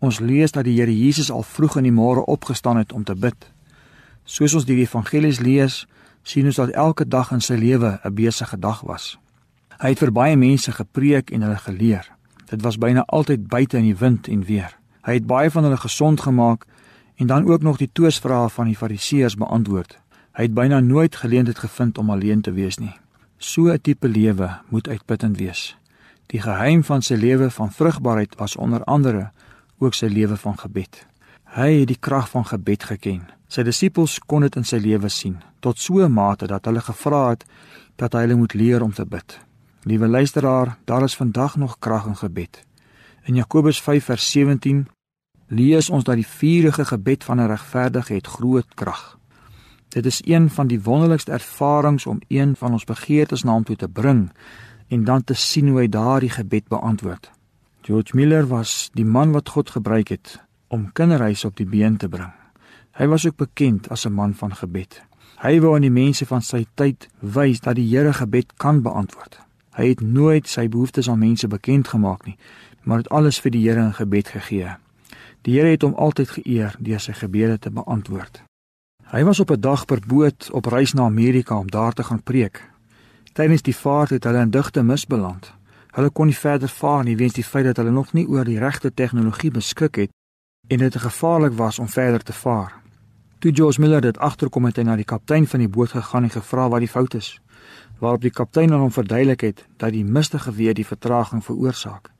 Ons lees dat die Here Jesus al vroeg in die môre opgestaan het om te bid. Soos ons die evangelies lees, sien ons dat elke dag in sy lewe 'n besige dag was. Hy het vir baie mense gepreek en hulle geleer. Dit was byna altyd buite in die wind en weer. Hy het baie van hulle gesond gemaak en dan ook nog die toesvrae van die fariseërs beantwoord. Hy het byna nooit geleentheid gevind om alleen te wees nie. So 'n tipe lewe moet uitputtend wees. Die geheim van sy lewe van vrugbaarheid was onder andere ook sy lewe van gebed. Hy het die krag van gebed geken. Sy disippels kon dit in sy lewe sien tot so 'n mate dat hulle gevra het dat hy hulle moet leer om te bid. Liewe luisteraar, daar is vandag nog krag in gebed. In Jakobus 5:17 lees ons dat die vurige gebed van 'n regverdige het groot krag. Dit is een van die wonderlikste ervarings om een van ons begeertes na hom toe te bring en dan te sien hoe hy daardie gebed beantwoord. George Miller was die man wat God gebruik het om kinderhuise op die been te bring. Hy was ook bekend as 'n man van gebed. Hy wou aan die mense van sy tyd wys dat die Here gebed kan beantwoord. Hy het nooit sy behoeftes aan mense bekend gemaak nie, maar het alles vir die Here in gebed gegee. Die Here het hom altyd geëer deur sy gebede te beantwoord. Hy was op 'n dag per boot op reis na Amerika om daar te gaan preek. Tydens die vaart het hulle in digte mis beland. Hulle kon nie verder vaar nie weens die feit dat hulle nog nie oor die regte tegnologie beskik het en dit gevaarlik was om verder te vaar. Toe George Miller dit agterkom het hy na die kaptein van die boot gegaan en gevra wat die fout is. Waarop die kaptein aan hom verduidelik het dat die mistige weer die vertraging veroorsaak.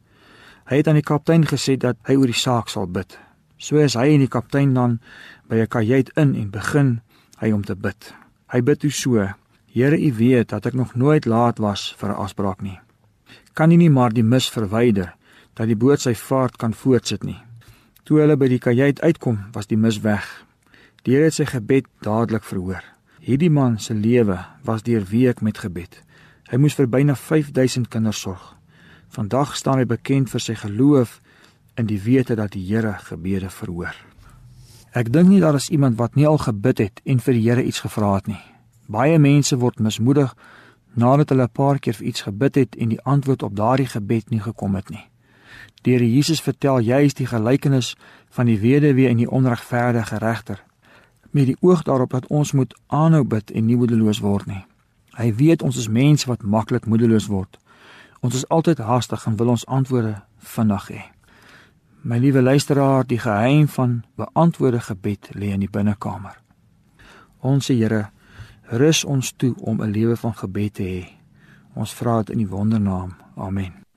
Hy het aan die kaptein gesê dat hy oor die saak sal bid. So is hy en die kaptein dan by 'n kajuit in en begin hy om te bid. Hy bid toe so: Here, U weet dat ek nog nooit laat was vir 'n afspraak nie kan hy nie maar die mis verwyder dat die boot sy vaart kan voortsit nie. Toe hulle by die kajuit uitkom, was die mis weg. Die Here het sy gebed dadelik verhoor. Hierdie man se lewe was deur week met gebed. Hy moes vir byna 5000 kinders sorg. Vandag staan hy bekend vir sy geloof in die wete dat die Here gebede verhoor. Ek dink nie daar is iemand wat nie al gebid het en vir die Here iets gevra het nie. Baie mense word mismoedig nadat hulle 'n paar keer vir iets gebid het en die antwoord op daardie gebed nie gekom het nie. Deur Jesus vertel juis die gelykenis van die weduwee en die onregverdige regter met die oog daarop dat ons moet aanhou bid en nie moedeloos word nie. Hy weet ons is mense wat maklik moedeloos word. Ons is altyd haastig en wil ons antwoorde vinnig hê. My liewe luisteraar, die geheim van beantwoorde gebed lê in die binnekamer. Onse Here rus ons toe om 'n lewe van gebed te hê. Ons vra dit in die wondernaam. Amen.